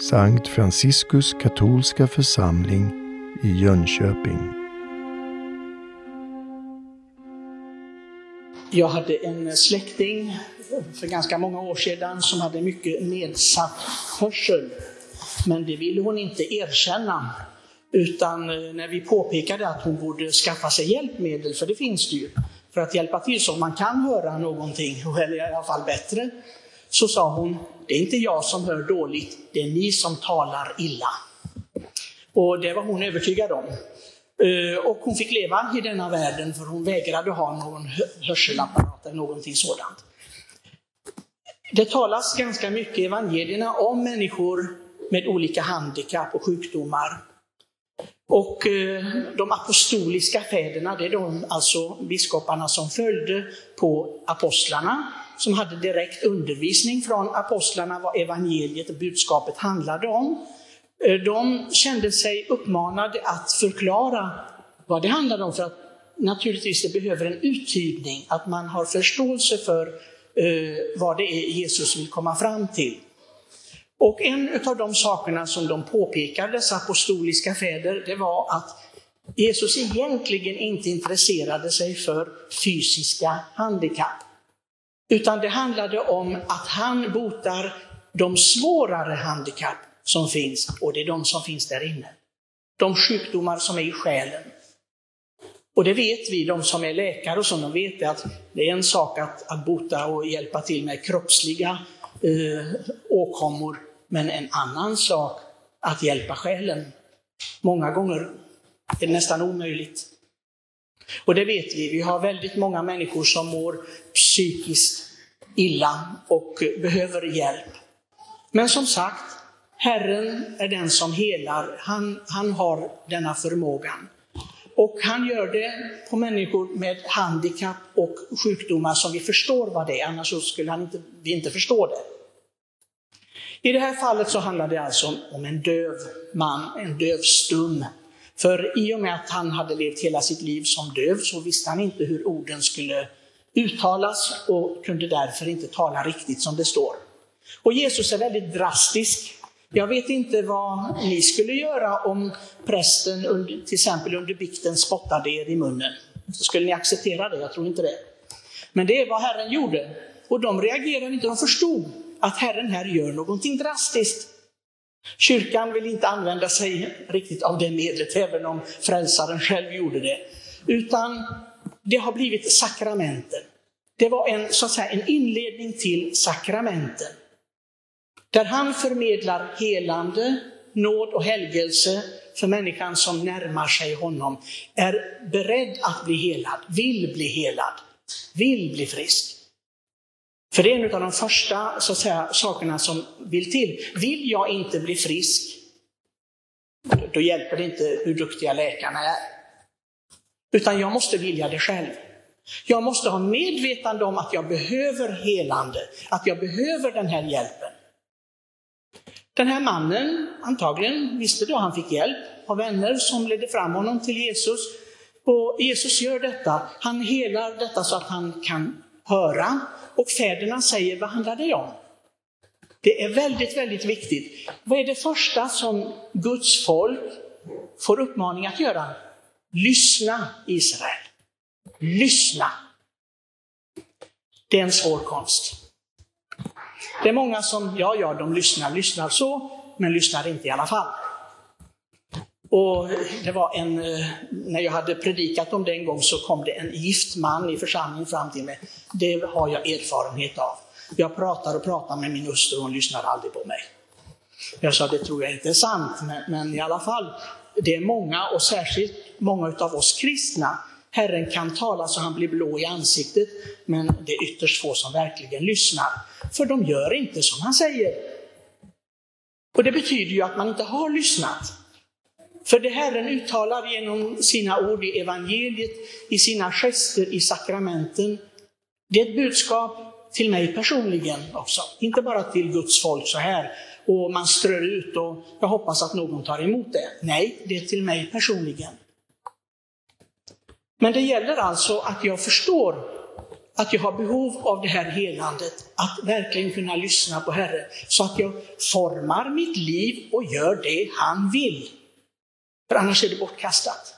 Sankt Franciskus katolska församling i Jönköping. Jag hade en släkting för ganska många år sedan som hade mycket nedsatt hörsel. Men det ville hon inte erkänna. Utan eh, när vi påpekade att hon borde skaffa sig hjälpmedel, för det finns det ju, för att hjälpa till så man kan höra någonting, eller i alla fall bättre, så sa hon, det är inte jag som hör dåligt, det är ni som talar illa. Och det var hon övertygad om. Eh, och hon fick leva i denna världen för hon vägrade ha någon hörselapparat eller någonting sådant. Det talas ganska mycket i evangelierna om människor med olika handikapp och sjukdomar. Och eh, de apostoliska fäderna, det är de alltså biskoparna som följde på apostlarna, som hade direkt undervisning från apostlarna vad evangeliet och budskapet handlade om. Eh, de kände sig uppmanade att förklara vad det handlade om, för att naturligtvis det behöver en uttydning, att man har förståelse för eh, vad det är Jesus vill komma fram till. Och en av de sakerna som de påpekade, dessa apostoliska fäder, det var att Jesus egentligen inte intresserade sig för fysiska handikapp. Utan det handlade om att han botar de svårare handikapp som finns, och det är de som finns där inne. De sjukdomar som är i själen. Och det vet vi, de som är läkare och så, de vet att det är en sak att, att bota och hjälpa till med kroppsliga eh, åkommor, men en annan sak att hjälpa själen. Många gånger är det nästan omöjligt. Och det vet vi, vi har väldigt många människor som mår psykiskt illa och behöver hjälp. Men som sagt, Herren är den som helar, han, han har denna förmågan. Och han gör det på människor med handikapp och sjukdomar som vi förstår vad det är, annars skulle han inte, vi inte förstå det. I det här fallet så handlar det alltså om en döv man, en dövstum. För i och med att han hade levt hela sitt liv som döv så visste han inte hur orden skulle uttalas och kunde därför inte tala riktigt som det står. Och Jesus är väldigt drastisk. Jag vet inte vad ni skulle göra om prästen under, till exempel under bikten spottade er i munnen. Så skulle ni acceptera det? Jag tror inte det. Men det är vad Herren gjorde. Och de reagerade inte, de förstod att Herren här gör någonting drastiskt. Kyrkan vill inte använda sig riktigt av det medlet, även om frälsaren själv gjorde det. Utan det har blivit sakramenten. Det var en, så att säga, en inledning till sakramenten. Där han förmedlar helande, nåd och helgelse för människan som närmar sig honom, är beredd att bli helad, vill bli helad, vill bli frisk. För det är en av de första så att säga, sakerna som vill till. Vill jag inte bli frisk, då hjälper det inte hur duktiga läkarna är. Utan jag måste vilja det själv. Jag måste ha medvetande om att jag behöver helande, att jag behöver den här hjälpen. Den här mannen, antagligen visste då han fick hjälp av vänner som ledde fram honom till Jesus. Och Jesus gör detta, han helar detta så att han kan höra. Och fäderna säger, vad handlar det om? Det är väldigt, väldigt viktigt. Vad är det första som Guds folk får uppmaning att göra? Lyssna Israel. Lyssna. Det är en svår konst. Det är många som, ja, ja, de lyssnar, lyssnar så, men lyssnar inte i alla fall. Och det var en, eh, när jag hade predikat om det en gång så kom det en gift man i församlingen fram till mig. Det har jag erfarenhet av. Jag pratar och pratar med min hustru och hon lyssnar aldrig på mig. Jag sa, det tror jag inte är sant, men, men i alla fall, det är många och särskilt många av oss kristna. Herren kan tala så han blir blå i ansiktet, men det är ytterst få som verkligen lyssnar. För de gör inte som han säger. Och det betyder ju att man inte har lyssnat. För det Herren uttalar genom sina ord i evangeliet, i sina gester, i sakramenten, det är ett budskap till mig personligen också. Inte bara till Guds folk så här, och man strör ut och jag hoppas att någon tar emot det. Nej, det är till mig personligen. Men det gäller alltså att jag förstår att jag har behov av det här helandet, att verkligen kunna lyssna på Herren, så att jag formar mitt liv och gör det han vill. För annars är det bortkastat.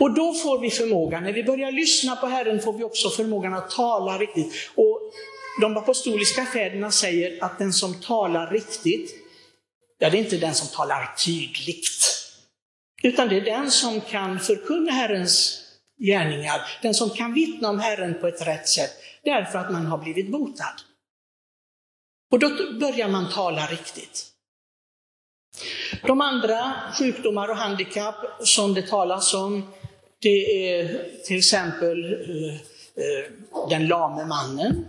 Och då får vi förmågan, när vi börjar lyssna på Herren får vi också förmågan att tala riktigt. Och de apostoliska fäderna säger att den som talar riktigt, ja det är inte den som talar tydligt. Utan det är den som kan förkunna Herrens gärningar, den som kan vittna om Herren på ett rätt sätt, därför att man har blivit botad. Och då börjar man tala riktigt. De andra sjukdomar och handikapp som det talas om, det är till exempel eh, eh, den lame mannen.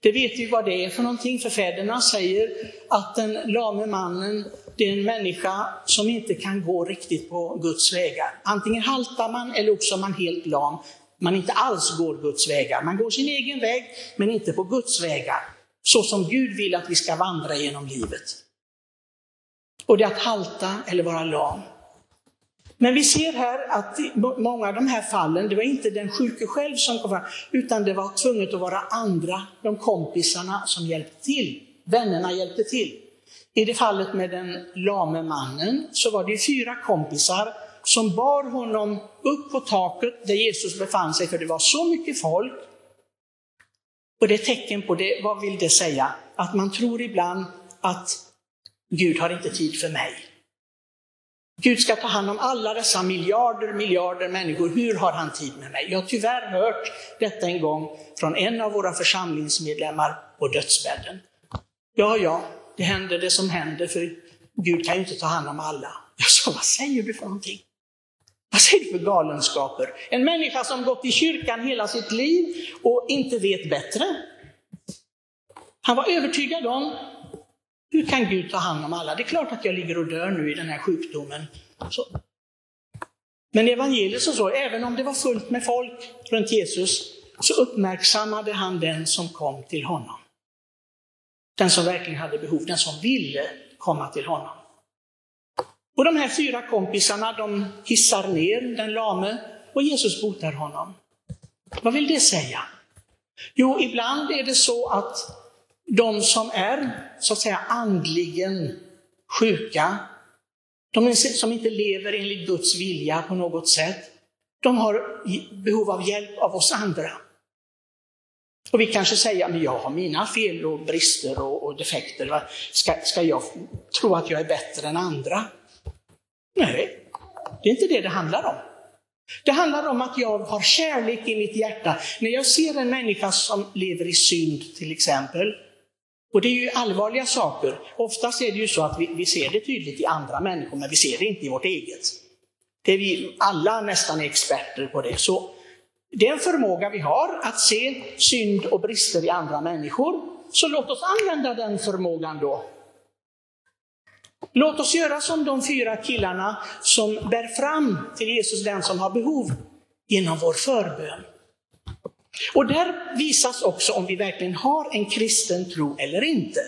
Det vet vi vad det är för någonting, för fäderna säger att den lame mannen, det är en människa som inte kan gå riktigt på Guds vägar. Antingen haltar man eller också är man helt lam. Man inte alls går Guds vägar. Man går sin egen väg, men inte på Guds vägar. Så som Gud vill att vi ska vandra genom livet. Och det är att halta eller vara lam. Men vi ser här att många av de här fallen, det var inte den sjuke själv som kom fram, utan det var tvunget att vara andra, de kompisarna som hjälpte till. Vännerna hjälpte till. I det fallet med den lame mannen så var det fyra kompisar som bar honom upp på taket där Jesus befann sig, för det var så mycket folk. Och det är tecken på det, vad vill det säga? Att man tror ibland att Gud har inte tid för mig. Gud ska ta hand om alla dessa miljarder, miljarder människor. Hur har han tid med mig? Jag har tyvärr hört detta en gång från en av våra församlingsmedlemmar på dödsbädden. Ja, ja, det händer det som händer, för Gud kan ju inte ta hand om alla. Jag sa, vad säger du för någonting? Vad säger du för galenskaper? En människa som gått i kyrkan hela sitt liv och inte vet bättre. Han var övertygad om hur kan Gud ta hand om alla? Det är klart att jag ligger och dör nu i den här sjukdomen. Så. Men evangeliet så, så, även om det var fullt med folk runt Jesus, så uppmärksammade han den som kom till honom. Den som verkligen hade behov, den som ville komma till honom. Och de här fyra kompisarna, de hissar ner den lame och Jesus botar honom. Vad vill det säga? Jo, ibland är det så att de som är så att säga andligen sjuka, de som inte lever enligt Guds vilja på något sätt, de har behov av hjälp av oss andra. Och vi kanske säger, men jag har mina fel och brister och, och defekter. Ska, ska jag tro att jag är bättre än andra? Nej, det är inte det det handlar om. Det handlar om att jag har kärlek i mitt hjärta. När jag ser en människa som lever i synd till exempel, och det är ju allvarliga saker. Oftast är det ju så att vi, vi ser det tydligt i andra människor, men vi ser det inte i vårt eget. Det är vi alla nästan experter på det. Så det är en förmåga vi har att se synd och brister i andra människor. Så låt oss använda den förmågan då. Låt oss göra som de fyra killarna som bär fram till Jesus den som har behov genom vår förbön. Och där visas också om vi verkligen har en kristen tro eller inte.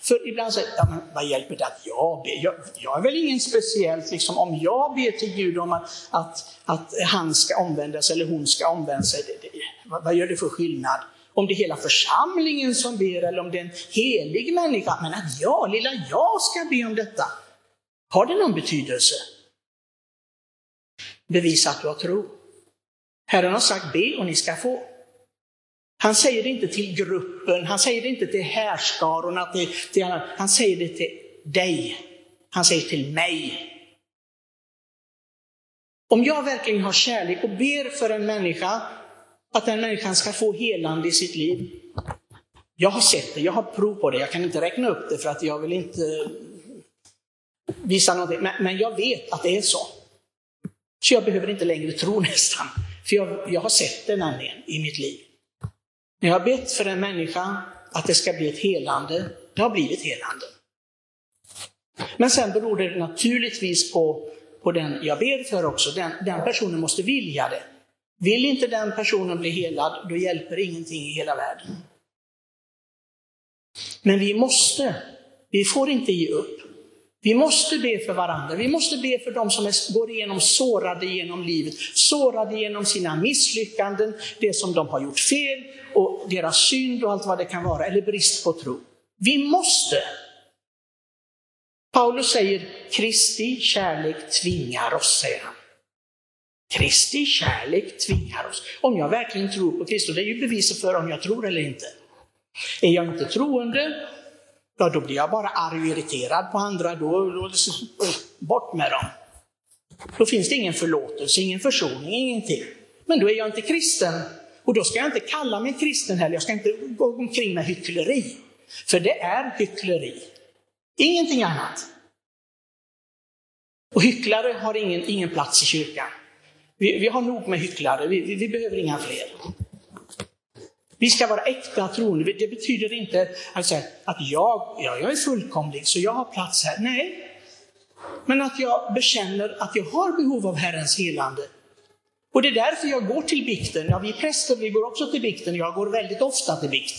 För ibland säger ja, men vad hjälper det att jag ber? Jag, jag är väl ingen speciellt, liksom, om jag ber till Gud om att, att, att han ska omvända sig eller hon ska omvända sig, det, det, vad, vad gör det för skillnad? Om det är hela församlingen som ber eller om det är en helig människa. Men att jag, lilla jag, ska be om detta, har det någon betydelse? Bevisa att du har tro. Herren har sagt be och ni ska få. Han säger det inte till gruppen, han säger det inte till härskarorna, till, till han säger det till dig. Han säger till mig. Om jag verkligen har kärlek och ber för en människa, att den människan ska få helande i sitt liv. Jag har sett det, jag har prov på det, jag kan inte räkna upp det för att jag vill inte visa någonting, men, men jag vet att det är så. Så jag behöver inte längre tro nästan, för jag, jag har sett det nämligen i mitt liv. När jag har bett för en människa att det ska bli ett helande, det har blivit helande. Men sen beror det naturligtvis på, på den jag ber för också. Den, den personen måste vilja det. Vill inte den personen bli helad, då hjälper ingenting i hela världen. Men vi måste, vi får inte ge upp. Vi måste be för varandra. Vi måste be för dem som är, går igenom sårade genom livet, sårade genom sina misslyckanden, det som de har gjort fel och deras synd och allt vad det kan vara, eller brist på tro. Vi måste. Paulus säger Kristi kärlek tvingar oss, säger han. Kristi kärlek tvingar oss. Om jag verkligen tror på Kristus, det är ju beviset för om jag tror eller inte. Är jag inte troende, ja då blir jag bara arg och irriterad på andra, då, då bort med dem. Då finns det ingen förlåtelse, ingen försoning, ingenting. Men då är jag inte kristen. Och då ska jag inte kalla mig kristen heller, jag ska inte gå omkring med hyckleri. För det är hyckleri. Ingenting annat. Och hycklare har ingen, ingen plats i kyrkan. Vi, vi har nog med hycklare, vi, vi, vi behöver inga fler. Vi ska vara äkta troende. Det betyder inte alltså, att jag, ja, jag är fullkomlig så jag har plats här. Nej. Men att jag bekänner att jag har behov av Herrens helande. Och det är därför jag går till bikten. Ja, vi präster vi går också till bikten. Jag går väldigt ofta till bikt.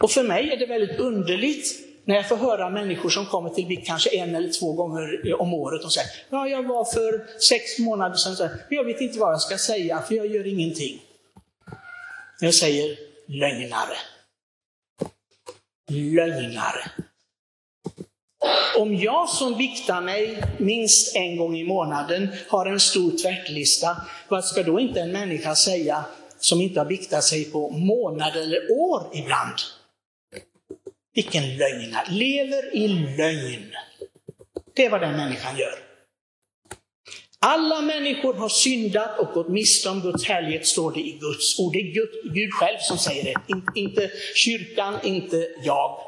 Och för mig är det väldigt underligt när jag får höra människor som kommer till bikt kanske en eller två gånger om året och säger ja, jag var för sex månader sedan, men jag vet inte vad jag ska säga för jag gör ingenting. Jag säger lögnare. Lögnare. Om jag som viktar mig minst en gång i månaden har en stor tvättlista, vad ska då inte en människa säga som inte har viktat sig på månader eller år ibland? Vilken lögnare, lever i lögn. Det är vad den människan gör. Alla människor har syndat och gått miste om Guds härlighet, står det i Guds ord. Det är Gud, Gud själv som säger det, inte kyrkan, inte jag.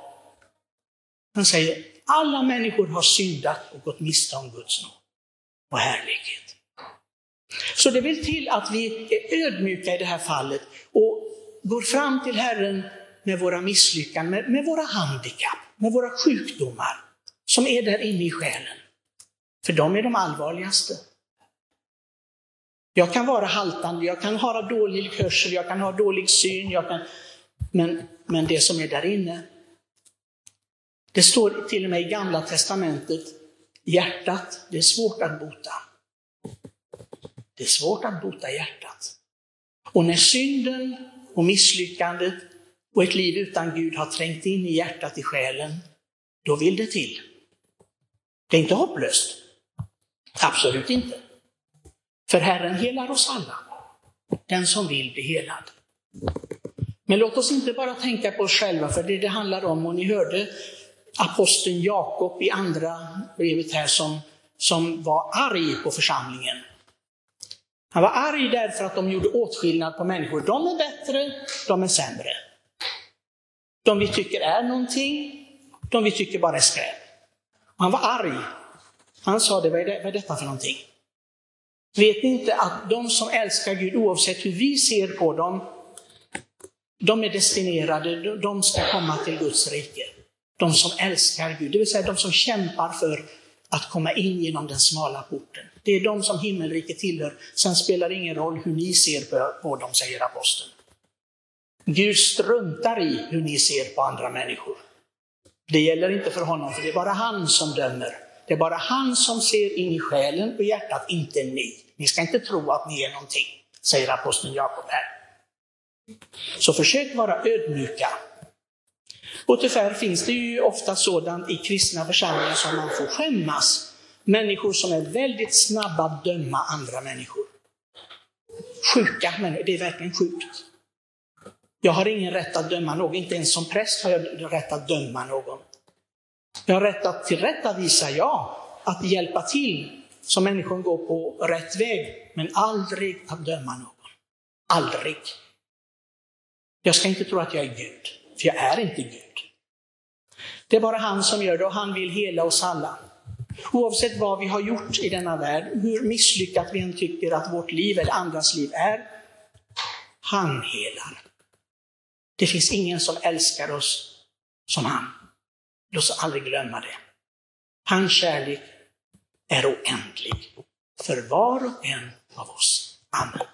Han säger, alla människor har syndat och gått miste om Guds nåd och härlighet. Så det vill till att vi är ödmjuka i det här fallet och går fram till Herren med våra misslyckanden, med, med våra handikapp, med våra sjukdomar som är där inne i själen. För de är de allvarligaste. Jag kan vara haltande, jag kan ha dålig hörsel, jag kan ha dålig syn, jag kan... Men, men det som är där inne, det står till och med i Gamla Testamentet, hjärtat, det är svårt att bota. Det är svårt att bota hjärtat. Och när synden och misslyckandet och ett liv utan Gud har trängt in i hjärtat, i själen, då vill det till. Det är inte hopplöst. Absolut inte. För Herren helar oss alla, den som vill bli helad. Men låt oss inte bara tänka på oss själva, för det det handlar om, och ni hörde aposteln Jakob i andra brevet här som, som var arg på församlingen. Han var arg därför att de gjorde åtskillnad på människor. De är bättre, de är sämre. De vi tycker är någonting, de vi tycker bara är skräp. Han var arg. Han sa det, vad är, det, vad är detta för någonting? Vet ni inte att de som älskar Gud, oavsett hur vi ser på dem, de är destinerade, de ska komma till Guds rike. De som älskar Gud, det vill säga de som kämpar för att komma in genom den smala porten. Det är de som himmelriket tillhör. Sen spelar det ingen roll hur ni ser på dem, säger aposteln. Gud struntar i hur ni ser på andra människor. Det gäller inte för honom, för det är bara han som dömer. Det är bara han som ser in i själen och hjärtat, inte ni. Ni ska inte tro att ni är någonting, säger aposteln Jakob här. Så försök vara ödmjuka. Och tyvärr finns det ju ofta sådant i kristna församlingar som man får skämmas. Människor som är väldigt snabba att döma andra människor. Sjuka människor, det är verkligen sjukt. Jag har ingen rätt att döma någon, inte ens som präst har jag rätt att döma någon. Jag har rätt att tillrättavisa, ja, att hjälpa till så människan går på rätt väg, men aldrig att döma någon. Aldrig. Jag ska inte tro att jag är Gud, för jag är inte Gud. Det är bara han som gör det och han vill hela oss alla. Oavsett vad vi har gjort i denna värld, hur misslyckat vi än tycker att vårt liv eller andras liv är, han helar. Det finns ingen som älskar oss som han. Låt oss aldrig glömma det. Hans kärlek är oändlig för var och en av oss. Amen.